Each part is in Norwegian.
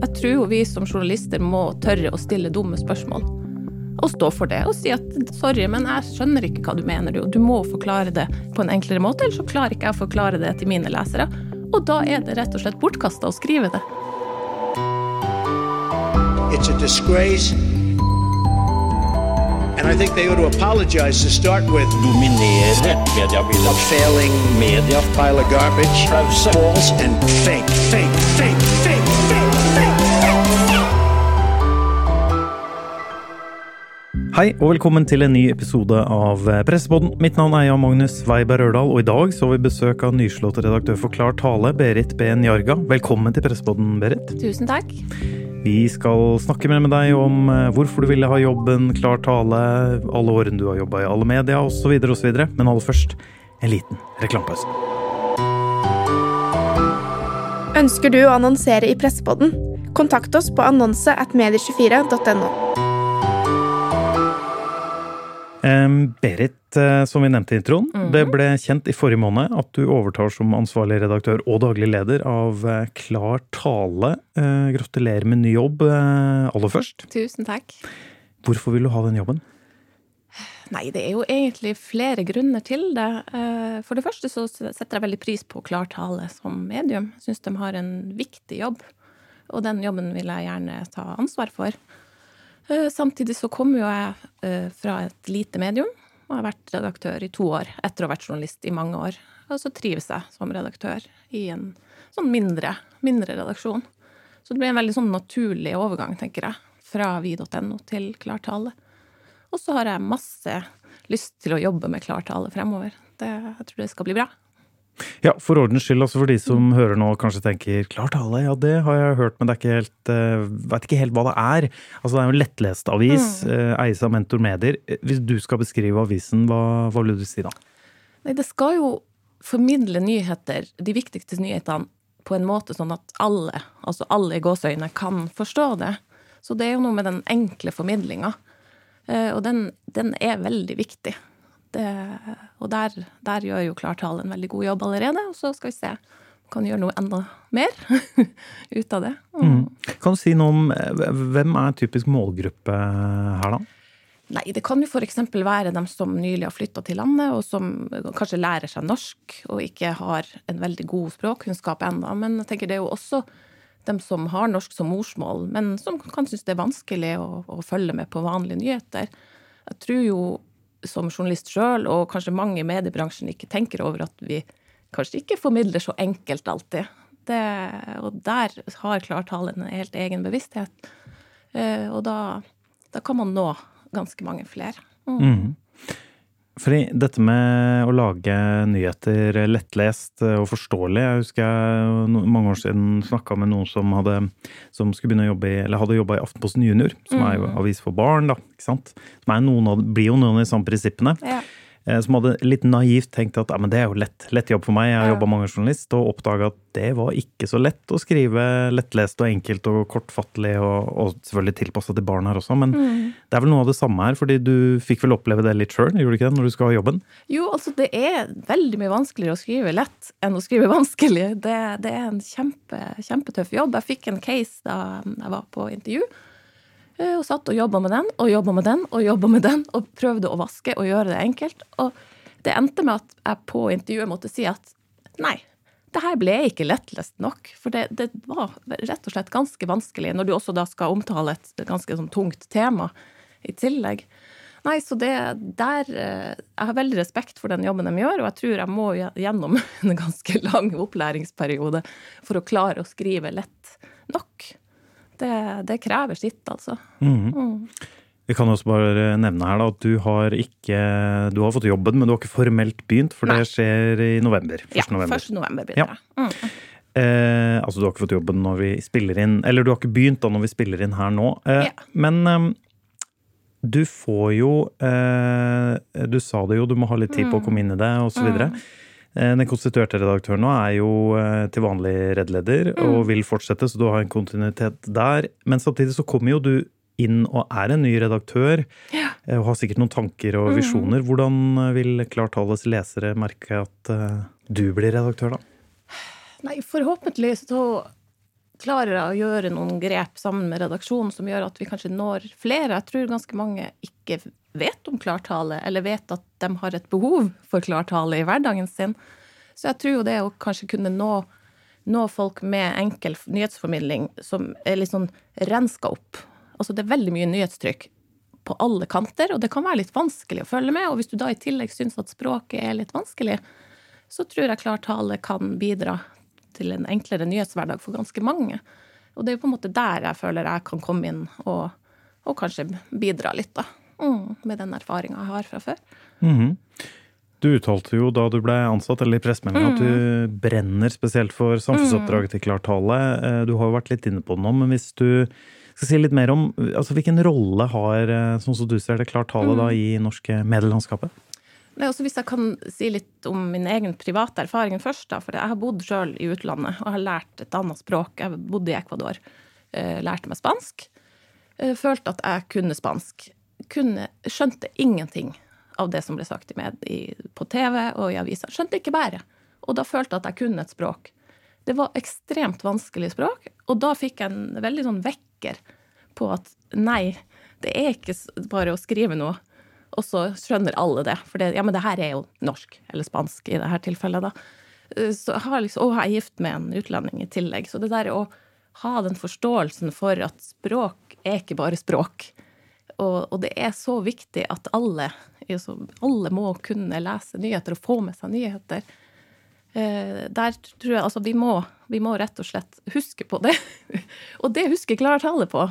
Jeg tror vi som journalister må tørre å stille dumme spørsmål. Og stå for det og si at sorry, men jeg skjønner ikke hva du mener. Du, du må forklare det på en enklere måte, ellers så klarer ikke jeg å forklare det til mine lesere. Og da er det rett og slett bortkasta å skrive det. It's a disgrace. And I think they ought to apologize to start with dominere mediebildet. a failing Media pile of garbage, false and fake, fake, fake, fake, Hei og velkommen til en ny episode av Pressepodden. Mitt navn er Jan Magnus Weiberg Rørdal, og i dag så har vi besøk av nyslått redaktør for Klar Tale, Berit B. Njarga. Velkommen til Pressepodden, Berit. Tusen takk. Vi skal snakke mer med deg om eh, hvorfor du ville ha jobben Klar Tale, alle årene du har jobba i alle media osv., osv. Men aller først en liten reklamepause. Ønsker du å annonsere i Pressepodden? Kontakt oss på annonse at medie24.no. Berit, eh, som vi nevnte i introen, det ble kjent i forrige måned at du overtar som ansvarlig redaktør og daglig leder av eh, Klar Tale. Eh, Gratulerer med ny jobb aller først. Tusen takk. Hvorfor vil du ha den jobben? Nei, det er jo egentlig flere grunner til det. For det første så setter jeg veldig pris på klartale som medium. Syns de har en viktig jobb, og den jobben vil jeg gjerne ta ansvar for. Eh, Samtidig så kommer jo jeg eh, fra et lite medium, og har vært redaktør i to år etter å ha vært journalist i mange år. Og så trives jeg som redaktør i en sånn mindre, mindre redaksjon. Så det blir en veldig sånn naturlig overgang, tenker jeg, fra vi.no til klartale. Og så har jeg masse lyst til å jobbe med klartale fremover. Det, jeg tror det skal bli bra. Ja, For ordens skyld, altså for de som hører nå og kanskje tenker 'klart alle', ja det har jeg hørt, men det er ikke helt, uh, vet ikke helt hva det er. Altså Det er jo en lettlest avis, eh, eies av Mentor Medier. Eh, Hvis du skal beskrive avisen, hva, hva vil du si da? Nei, det skal jo formidle nyheter, de viktigste nyhetene, på en måte sånn at alle, altså alle i gåseøyne, kan forstå det. Så det er jo noe med den enkle formidlinga. Eh, Og den, den er veldig viktig. Det, og der, der gjør jo Klartale en veldig god jobb allerede. Og så skal vi se om kan gjøre noe enda mer ut av det. Mm. Kan du si noe om eh, hvem er typisk målgruppe her, da? Nei, det kan jo f.eks. være dem som nylig har flytta til landet, og som kanskje lærer seg norsk og ikke har en veldig god språkkunnskap ennå. Men jeg tenker det er jo også dem som har norsk som morsmål, men som kan synes det er vanskelig å, å følge med på vanlige nyheter. Jeg tror jo som journalist sjøl, og kanskje mange i mediebransjen, ikke tenker over at vi kanskje ikke formidler så enkelt alltid. Det, og der har klartalen en helt egen bevissthet. Eh, og da, da kan man nå ganske mange flere. Mm. Fordi dette med å lage nyheter lettlest og forståelig Jeg husker jeg mange år siden snakka med noen som, hadde, som skulle begynne å jobbe i, eller hadde jobba i Aftenposten Junior, som er jo avis for barn, da. ikke sant? Som er noen av, blir jo noen av de samme prinsippene. Ja. Eh, Som hadde litt naivt tenkt at men det er jo lett, lett jobb for meg, jeg har jobba mange journalist, og oppdaga at det var ikke så lett å skrive lettlest og enkelt og kortfattelig, og, og selvfølgelig tilpassa til barn her også, men det er vel noe av det samme her, fordi du fikk vel oppleve det litt sjøl, gjorde du ikke det, når du skal ha jobben? Jo, altså det er veldig mye vanskeligere å skrive lett enn å skrive vanskelig. Det, det er en kjempe, kjempetøff jobb. Jeg fikk en case da jeg var på intervju, og satt og jobba med den, og jobba med den, og jobba med den, og prøvde å vaske og gjøre det enkelt. Og det endte med at jeg på intervjuet måtte si at nei, det her ble ikke lettlest nok. For det, det var rett og slett ganske vanskelig, når du også da skal omtale et ganske sånn tungt tema i tillegg. Nei, så det der eh, Jeg har veldig respekt for den jobben de gjør, og jeg tror jeg må gjennom en ganske lang opplæringsperiode for å klare å skrive lett nok. Det, det krever sitt, altså. Vi kan også bare nevne her da, at du har ikke Du har fått jobben, men du har ikke formelt begynt, for Nei. det skjer i november. 1. Ja, november. 1. november begynner jeg. Mm. Eh, altså, du har ikke fått jobben når vi spiller inn Eller du har ikke begynt da når vi spiller inn her nå. Eh, Ja. Men eh, du får jo eh, Du sa det jo, du må ha litt tid på å komme inn i det, osv. Eh, Den konstituerte redaktøren nå er jo eh, til vanlig redleder og vil fortsette, så du har en kontinuitet der. Men samtidig så kommer jo du inn og er en ny redaktør ja. og har sikkert noen tanker og visjoner. Hvordan eh, vil Klartales lesere merke at eh, du blir redaktør, da? Nei, forhåpentlig så klarer jeg å gjøre noen grep sammen med redaksjonen som gjør at vi kanskje når flere. Jeg tror ganske mange ikke vet om klartale, eller vet at de har et behov for klartale i hverdagen sin. Så jeg tror jo det å kanskje kunne nå, nå folk med enkel nyhetsformidling som er litt sånn renska opp. Altså det er veldig mye nyhetstrykk på alle kanter, og det kan være litt vanskelig å følge med. Og hvis du da i tillegg syns at språket er litt vanskelig, så tror jeg klartale kan bidra til en enklere nyhetshverdag for ganske mange. Og det er jo på en måte der jeg føler jeg kan komme inn og, og kanskje bidra litt, da. Mm, med den erfaringa jeg har fra før. Mhm. Du uttalte jo da du ble ansatt, eller i pressemeldinga, at du brenner spesielt for samfunnsoppdraget til Klartale. Eh, Du har jo vært litt inne på det nå, men hvis du skal si litt mer om altså hvilken rolle har, eh, sånn som du ser det, Klartale da i norske medielandskapet? Nei, også hvis jeg kan si litt om min egen private erfaring først, da. For jeg har bodd sjøl i utlandet og har lært et annet språk. Jeg bodde i Ecuador. eh, Lærte meg spansk. Følte at jeg kunne spansk. Kunne, skjønte ingenting av det som ble sagt i med, i, på TV og i aviser. Skjønte ikke bæret. Og da følte jeg at jeg kunne et språk. Det var ekstremt vanskelig språk, og da fikk jeg en veldig sånn vekker på at nei, det er ikke bare å skrive noe, og så skjønner alle det. For det, ja, men det her er jo norsk, eller spansk i dette tilfellet, da. Eh, Så jeg har liksom, og jeg er gift med en utlending i tillegg. Så det der å ha den forståelsen for at språk er ikke bare språk. Og, og det er så viktig at alle, altså, alle må kunne lese nyheter og få med seg nyheter. Eh, der tror jeg altså vi må, vi må rett og slett huske på det. og det husker klartale på.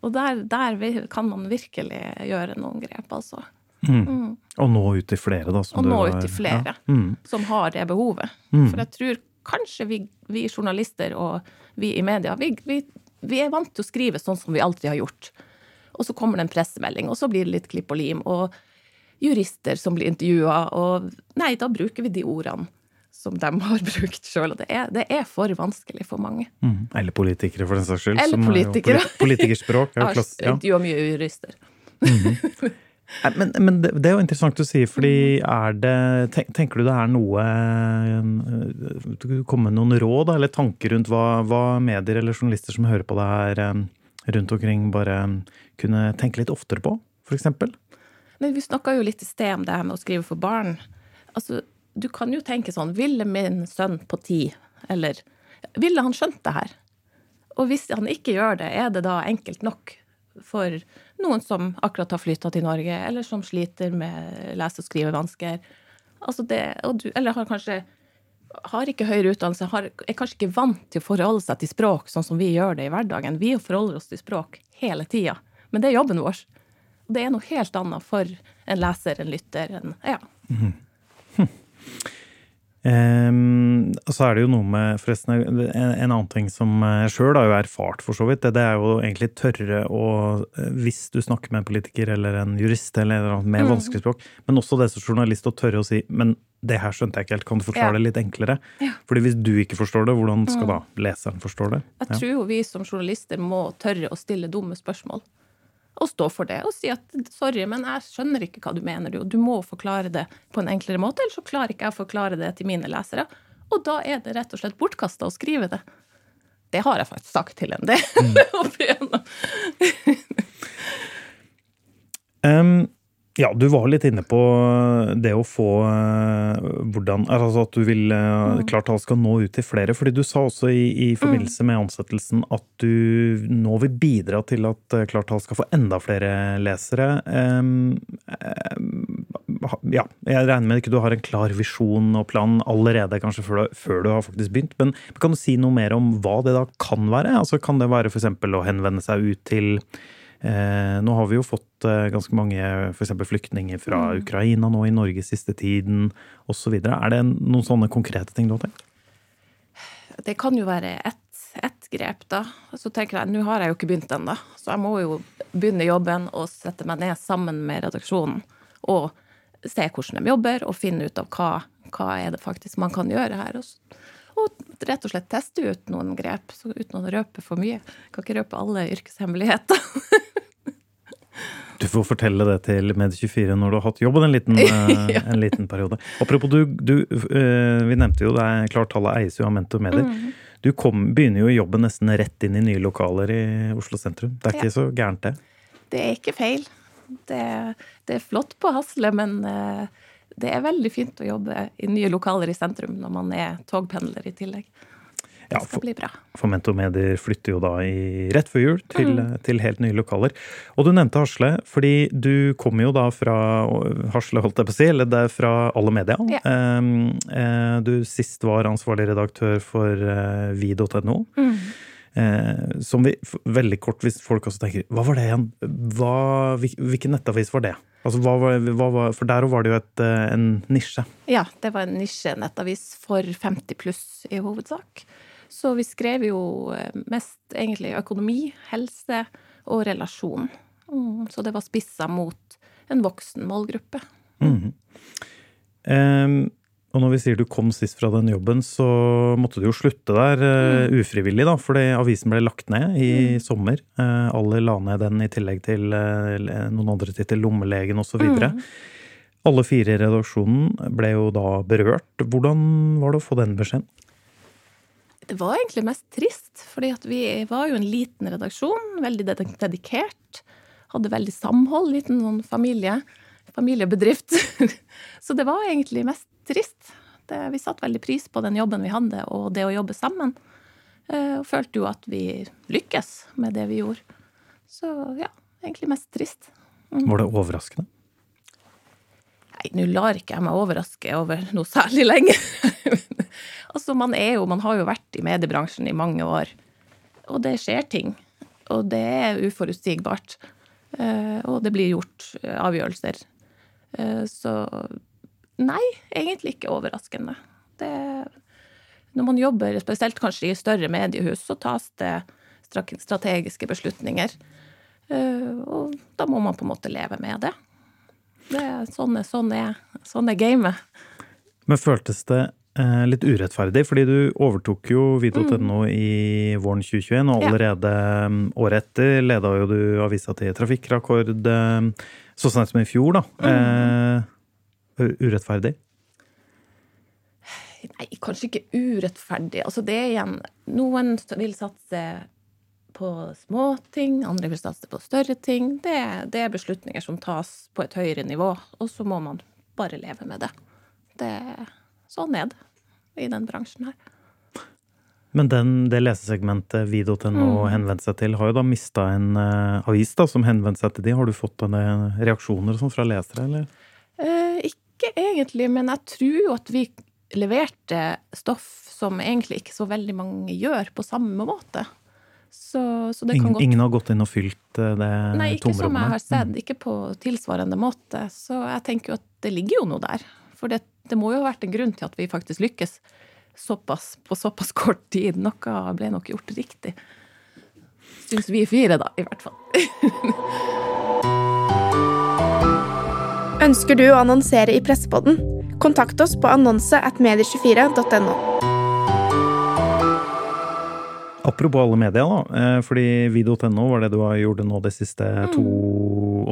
Og der, der vi- kan man virkelig gjøre noen grep, altså. Og nå ut til flere, da. Som Og nå ut til flere Ja. Mm. som har det behovet. For jeg tror kanskje vi, vi journalister og vi i media, vi, vi, vi er vant til å skrive sånn som vi alltid har gjort. Og så kommer det en pressemelding, og så blir det litt klipp og lim, og jurister som blir intervjua, og nei, da bruker vi de ordene som de har brukt sjøl, og det er, det er for vanskelig for mange. Mm. Eller politikere, for den saks skyld. Eller er politikere. polit- Politikerspråk. Er jo ja. intervjua mye jurister. Nei, Men, men det, det er jo interessant å si, fordi er det tenk, Tenker du det er noe eh, Du kan komme med noen råd eller tanker rundt hva, hva medier eller journalister som hører på det her eh, rundt omkring, bare kunne tenke litt oftere på? Men vi snakka jo litt i sted om det her med å skrive for barn. Altså, du kan jo tenke sånn Ville min sønn på ti, eller Ville han skjønt det her? Og hvis han ikke gjør det, er det da enkelt nok for noen som akkurat har flytta til Norge, eller som sliter med lese- og skrivevansker? Altså det, og du, eller har kanskje har ikke høyere utdannelse, har, er kanskje ikke vant til å forholde seg til språk sånn som vi gjør det i hverdagen. Vi forholder oss til språk hele tida. Men det er jobben vår. Det er noe helt annet for en leser, en lytter, en Ja. Um, og så er det jo noe med forresten, en, en annen ting som jeg sjøl har jo erfart, for så vidt. Det, det er jo egentlig tørre å eh, Hvis du snakker med en politiker eller en jurist eller eller med med vanskelig språk, men også det som journalist å tørre å si Men det her skjønte jeg ikke helt, kan du forklare Ja. det litt enklere? Fordi hvis du ikke forstår det, hvordan skal da leseren forstå det? Jeg tror jo vi som journalister må tørre å stille dumme spørsmål. Og stå for det og si at sorry, men jeg skjønner ikke hva du mener. Du, du må forklare det på en enklere måte, ellers så klarer ikke jeg å forklare det til mine lesere. Og da er det rett og slett bortkasta å skrive det. Det har jeg faktisk sagt til en del. Mm. Um, ja, du var litt inne på det å få eh, hvordan Altså at du vil uh, klart alt skal nå ut til flere. fordi du sa også i, i forbindelse med ansettelsen at du nå vil bidra til at klart alt skal få enda flere lesere. Ja, jeg regner med ikke du har en klar visjon og plan allerede, kanskje før du, før du har faktisk begynt. Men kan du si noe mer om hva det da kan være? Altså Kan det være f.eks. å henvende seg ut til Eh, nå har vi jo fått eh, ganske mange f.eks. flyktninger fra Ukraina nå i Norge siste tiden osv. Er det noen sånne konkrete ting du har tenkt? Det kan jo være ett et grep, da. Så tenker jeg, nå har jeg jo ikke begynt ennå, så jeg må jo begynne jobben og sette meg ned sammen med redaksjonen og se hvordan de jobber, og finne ut av hva, hva er det faktisk man kan gjøre her. Og, og rett og slett teste ut noen grep, så uten å røpe for mye. Kan ikke røpe alle yrkeshemmeligheter. Du får fortelle det til Med24 når du har hatt jobben en liten, eh, Ja. en liten periode. Apropos, du, du eh, vi nevnte jo det er klart tallet eies jo av Mentor Medier. Du kom, begynner jo jobben nesten rett inn i nye lokaler i Oslo sentrum. Det er ikke så gærent, det. Det er ikke feil. Det, det er flott på Hasle, men eh, det er veldig fint å jobbe i nye lokaler i sentrum når man er togpendler i tillegg. Det Ja, skal bli bra. For Mentor Medier flytter jo da i, rett før jul til, til helt nye lokaler. Og du nevnte Hasle, fordi du kommer jo da fra Hasle, holdt jeg på å si, eller det er fra Alle Media. Yeah. Um, uh, du sist var ansvarlig redaktør for uh, vi.no. Eh, som vi, veldig kort, hvis folk også tenker Hva var det igjen? Hva, hvilken nettavis var det? Altså, hva var, hva var, for der var det jo et, eh, en nisje. Ja, det var en nisjenettavis for 50 pluss i hovedsak. Så vi skrev jo eh, mest egentlig økonomi, helse og relasjon. Mm, så det var spissa mot en voksen målgruppe. Eh, og når vi sier du kom sist fra den jobben, så måtte du jo slutte der eh, ufrivillig, da, fordi avisen ble lagt ned i sommer. Uh, alle la ned den i tillegg til eh, noen andre titler, Lommelegen osv. videre Alle fire i redaksjonen ble jo da berørt. Hvordan var det å få den beskjeden? Det var egentlig mest trist, fordi at vi var jo en liten redaksjon, veldig dedikert. Hadde veldig samhold, liten sånn familie, familiebedrift. Så det var egentlig mest trist. Det, vi satte veldig pris på den jobben vi hadde, og det å jobbe sammen. Eh, Og følte jo at vi lykkes med det vi gjorde. Så ja, egentlig mest trist. Var det overraskende? Nei, nå lar ikke jeg meg overraske over noe særlig lenge. altså, man er jo Man har jo vært i mediebransjen i mange år, og det skjer ting. Og det er uforutsigbart. Eh, og det blir gjort eh, avgjørelser. Så nei, egentlig ikke overraskende. Det Når man jobber, spesielt kanskje i større mediehus, så tas det strategiske beslutninger. Eh, og da må man på en måte leve med det. Det sånn, er- sånn, er, sånn er gamet. Men føltes det eh, litt urettferdig? Fordi du overtok jo Video.no i våren 2021, og Mm. Allerede mm, året etter leda jo du avisa til trafikkrekord eh, så sent som i fjor, da. Mm. Eh, urettferdig? Nei, kanskje ikke urettferdig. Altså, det er igjen Noen vil satse på småting, andre vil satse på større ting. Det, det er beslutninger som tas på et høyere nivå, og så må man bare leve med det. det sånn er det i den bransjen her. Men den, det lesesegmentet Video.no Mm. henvendte seg til, har jo da mista en uh, avis da, som henvendte seg til de. Har du fått denne reaksjoner sånn fra lesere, eller? Eh, ikke egentlig, men jeg tror jo at vi leverte stoff som egentlig ikke så veldig mange gjør på samme måte. Så, så det kan Ingen, godt ingen har gått inn og fylt det tomrommet? Nei, ikke som jeg har sett. Ikke på tilsvarende måte. Så jeg tenker jo at det ligger jo noe der. For det, det må jo ha vært en grunn til at vi faktisk lykkes såpass, på såpass kort tid. Noe ble nok gjort riktig. Syns vi fire, da, i hvert fall. Ønsker du å annonsere i Pressepodden? Kontakt oss på annonse at medier24.no. Apropos alle media, da. eh, Fordi Video.no var det du har gjort nå de siste to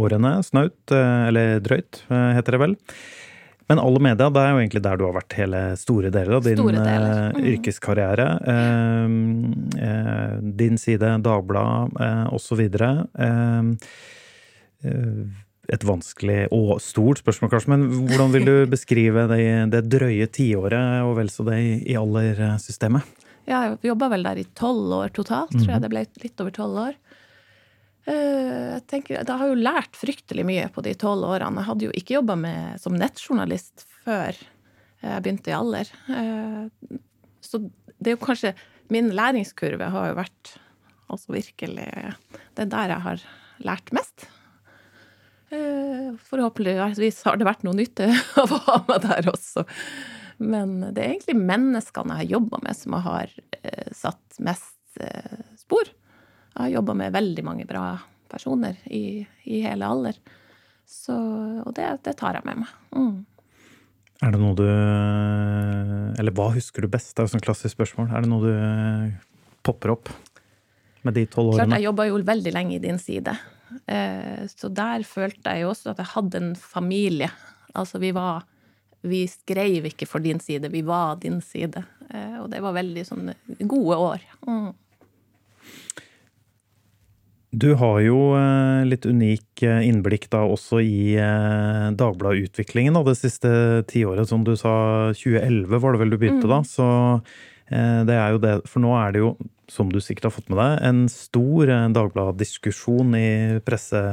årene. Snaut, eh, eller drøyt, eh, heter det vel. Men alle media, det er jo egentlig der du har vært hele store deler av din deler. Mm. yrkeskarriere. Eh, din side, Dagbladet eh, osv. Eh, et vanskelig og stort spørsmål, kanskje, men hvordan vil du beskrive det, det drøye tiåret og vel så det i, Aller-systemet? Ja, jeg jobba vel der i tolv år totalt, tror jeg det ble litt over tolv år. Eh, Jeg tenker, Da har jo lært fryktelig mye på de tolv årene. Jeg hadde jo ikke jobba som nettjournalist før jeg begynte i Aller. Eh, Så det er jo kanskje Min læringskurve har jo vært altså virkelig Det er der jeg har lært mest. Eh, Forhåpentligvis har det vært noe nytte av å ha meg der også. Men det er egentlig menneskene jeg har jobba med, som har eh, satt mest eh, spor. Jeg har jobba med veldig mange bra personer i, i hele alder. Så, og det, det tar jeg med meg. Mm. Er det noe du Eller hva husker du best? Det er jo sånn klassisk spørsmål. Er det noe du popper opp med de tolv årene? Klart, jeg jobba jo veldig lenge i din side. Eh, så der følte jeg jo også at jeg hadde en familie. Altså, vi var Vi skrev ikke for din side, vi var din side. Eh, Og det var veldig sånn gode år. Mm. Du har jo eh, litt unik innblikk da også i Dagbladet-utviklingen da, det siste tiåret. Som du sa, 2011 var det vel du begynte da. Så det er jo det. For nå er det jo, som du sikkert har fått med deg, en stor eh, Dagbladet-diskusjon i presse...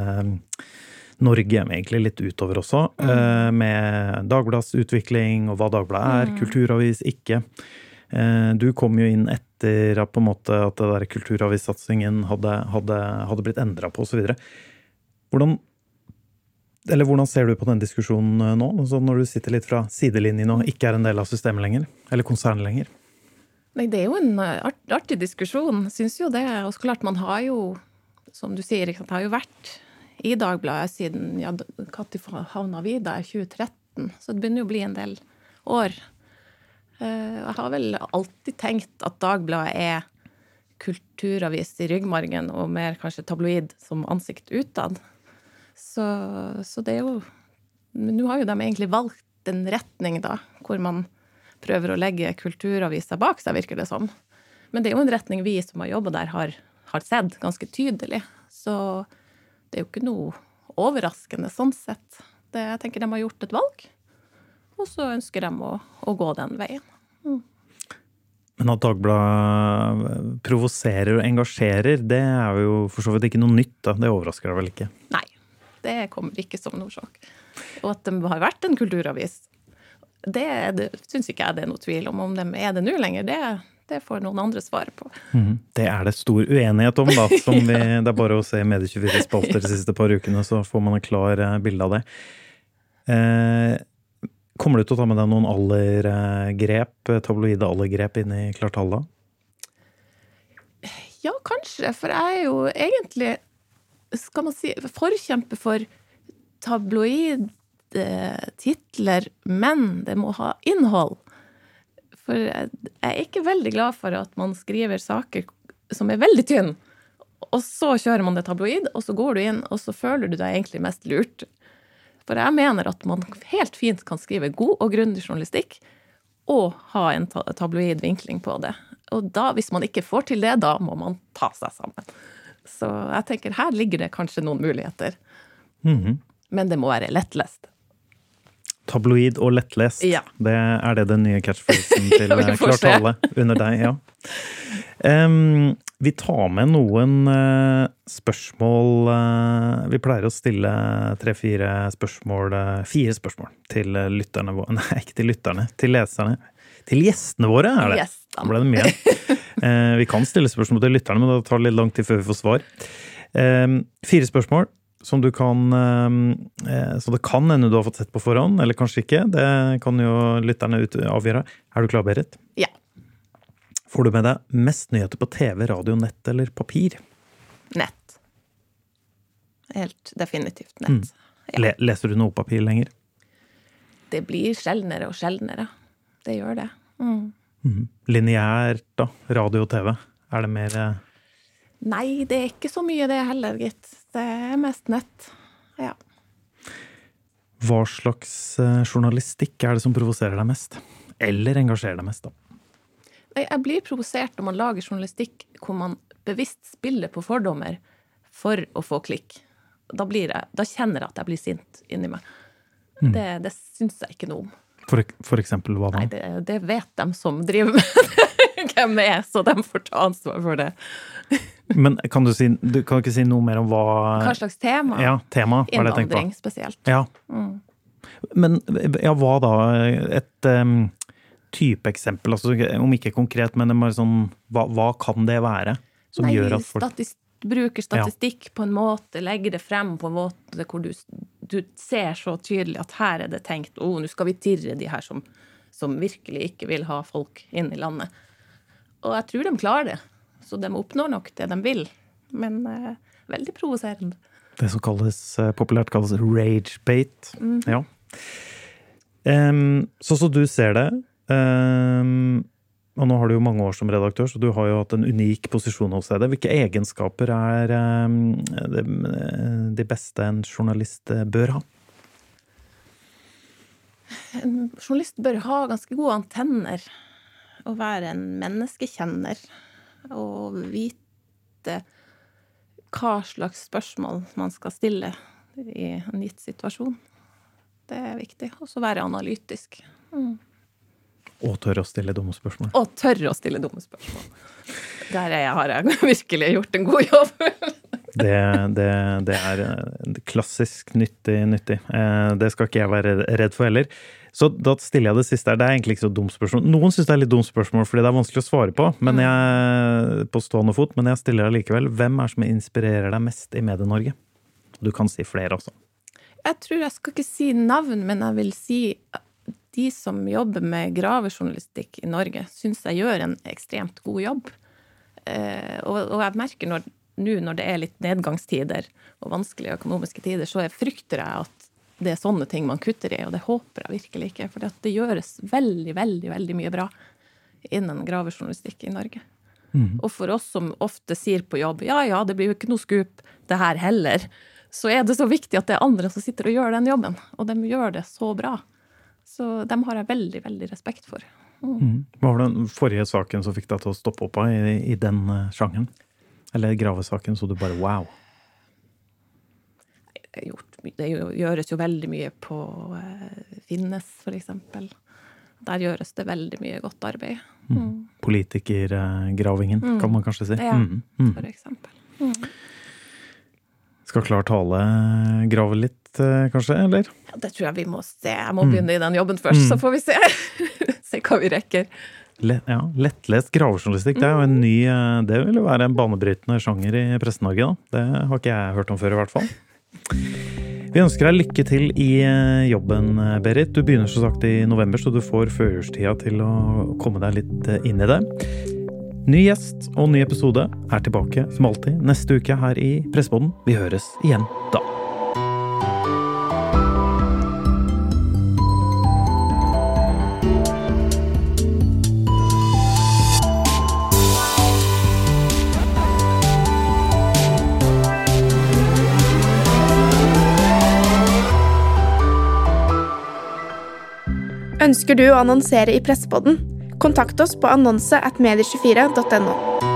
Norge, egentlig litt utover også, mm. med Dagbladets utvikling og hva Dagbladet er, kulturavis, ikke. Eh, Du kom jo inn etter på en måte at det der kulturavissatsingen hadde, hadde, hadde blitt endra på osv. Hvordan eller hvordan ser du på den diskusjonen eh, nå, altså når du sitter litt fra sidelinjen og ikke er en del av systemet lenger? Eller konsernet lenger? Nei, det er jo en eh, art, artig diskusjon, syns jo det. Og så klart, man har jo, som du sier, sant, har jo vært i Dagbladet siden ja, Når havna vi der? 2013. Så det begynner jo å bli en del år. Eh, Jeg har vel alltid tenkt at Dagbladet er kulturavis i ryggmargen, og mer kanskje tabloid som ansikt utad. Så, så det er jo Men nå har jo de egentlig valgt en retning, da, hvor man prøver å legge kulturaviser bak seg, virker det som. Men det er jo en retning vi som har jobba der, har, har sett ganske tydelig. Så det er jo ikke noe overraskende sånn sett. Det, jeg tenker de har gjort et valg, og så ønsker de å, å gå den veien. Men at Dagbladet provoserer og engasjerer, det er jo for så vidt ikke noe nytt. da. Det overrasker deg vel ikke? Nei, det kommer ikke som noe sjokk. Og at de har vært en kulturavis, det, det syns ikke jeg det er noe tvil om. Om de er det nå lenger, det, det får noen andre svare på. Det er det stor uenighet om, da. Som vi, det er bare å se Medie24 spalter de siste par ukene, så får man en klar eh, bilde av det. Eh, kommer du til å ta med deg noen aldergrep, eh, tabloide aldergrep inn i klartallet? Ja, kanskje, for jeg er jo egentlig, skal man si, forkjemper for tabloid eh, titler, men det må ha innhold. For jeg er ikke veldig glad for at man skriver saker som er veldig tynne, og så kjører man det tabloid, og så går du inn, og så føler du deg egentlig mest lurt. For jeg mener at man helt fint kan skrive god og grundig journalistikk, og ha en tabloid vinkling på det. Og da, hvis man ikke får til det, da må man ta seg sammen. Så jeg tenker her ligger det kanskje noen muligheter. Men det må være lettlest. Tabloid og lettlest. Ja. Det er det den nye catchphrasen til eh, får se. Klartale under deg, ja. Um, vi tar med noen uh, spørsmål uh, Vi pleier å stille tre-fire spørsmål uh, Fire spørsmål til lytterne våre Nei, ikke til lytterne. Til leserne. Til gjestene våre, er det. Da ble det mye. Vi kan stille spørsmål til lytterne, men det tar litt lang tid før vi får svar. Um, fire spørsmål som du kan eh, Så det kan hende du har fått sett på forhånd, eller kanskje ikke. Det kan jo lytterne ut avgjøre. Er du klar, Berit? Ja. Får du med deg mest nyheter på TV, radio, nett eller papir? Nett. Helt definitivt nett. Ja. Le leser du noe papir lenger? Det blir sjeldnere og sjeldnere. Det gjør det. Mm. Lineært, da? Radio og TV? Er det mer eh, Nei, det er ikke så mye det heller, gitt. Det er mest nett. Ja. Hva slags eh, journalistikk er det som provoserer deg mest? Eller engasjerer deg mest, da? Jeg blir provosert når man lager journalistikk hvor man bevisst spiller på fordommer for å få klikk. Da, blir jeg, da kjenner jeg at jeg blir sint inni meg. Det, det syns jeg ikke noe om. For, for eksempel hva da? Nei, det, det vet de som driver med det, hvem det er, så de får ta ansvar for det. Men kan du, si, du kan ikke si noe mer om hva Hva slags tema? Ja, tema. Innvandring spesielt. Ja. Men ja, hva da? Et um, typeeksempel, altså, om ikke konkret, men sånn, hva, hva kan det være? Som Nei, gjør at folk statist, bruker statistikk på en måte, legger det frem på en måte hvor du, du ser så tydelig at her er det tenkt å, nå skal vi tirre de her som, som virkelig ikke vil ha folk inn i landet. Og jeg tror de klarer det. Så de oppnår nok det de vil. Men eh, veldig provoserende. Det som kalles, eh, populært kalles ragebait. Ja. Um, så så du ser det. Um, og nå har du jo mange år som redaktør, så du har jo hatt en unik posisjon hos deg. Hvilke egenskaper er um, de beste en journalist eh, bør ha? En journalist bør ha ganske gode antenner Og være en menneskekjenner og vite hva slags spørsmål man skal stille i en gitt situasjon. Det er viktig. Og så være analytisk. Og tørre å stille dumme spørsmål. Og tørre å stille dumme spørsmål. Der er jeg, har jeg virkelig gjort en god jobb. Det, det, det er eh, klassisk nyttig, nyttig. Eh, Det skal ikke jeg være redd for heller. Så da stiller jeg det siste her. Det er egentlig ikke så dumt spørsmål. Noen syns det er litt dumt spørsmål fordi det er vanskelig å svare på, men jeg, på stående fot, men jeg stiller det likevel. Hvem er det som inspirerer deg mest i Medie-Norge? Du kan si flere også. Jeg tror jeg skal ikke si navn, men jeg vil si de som jobber med gravejournalistikk i Norge, syns jeg gjør en ekstremt god jobb. Eh, og, jeg merker når, nå når det er litt nedgangstider og vanskelige økonomiske tider, så jeg frykter jeg at det er sånne ting man kutter i, og det håper jeg virkelig ikke. For det gjøres veldig, veldig, veldig mye bra innen gravejournalistikk i Norge. Og for oss som ofte sier på jobb ja ja, det blir jo ikke noe skup det her heller, så er det så viktig at det er andre som sitter og gjør den jobben. Og de gjør det så bra. Så dem har jeg veldig, veldig respekt for. Hva var den forrige saken som fikk deg til å stoppe opp av i, i den sjangen? sjangeren? Eller gravesaken, så du bare wow. Jeg har gjort, det gjøres jo veldig mye på eh, Finnes, eksempel. Der gjøres det veldig mye godt arbeid, Politikergravingen, kan man kanskje si. Ja. Mm, mm. for eksempel. Skal Klar Tale grave litt, eh, kanskje? Eller? Ja, det tror jeg vi må se. Jeg må begynne i den jobben først, så får vi se. se hva vi rekker. Le, ja, lettlest gravejournalistikk, det er jo en ny eh, Det vil jo være en banebrytende sjanger i Presse-Norge, da. Det har ikke jeg hørt om før, i hvert fall. Vi ønsker deg lykke til i eh, jobben, eh, Berit. Du begynner som sagt i november, så du får førjulstida til å komme deg litt eh, inn i det. Ny gjest og ny episode er tilbake som alltid neste uke her i Presseboden. Vi høres igjen da. Ønsker du å annonsere i Pressepodden? Kontakt oss på annonse at medie24.no.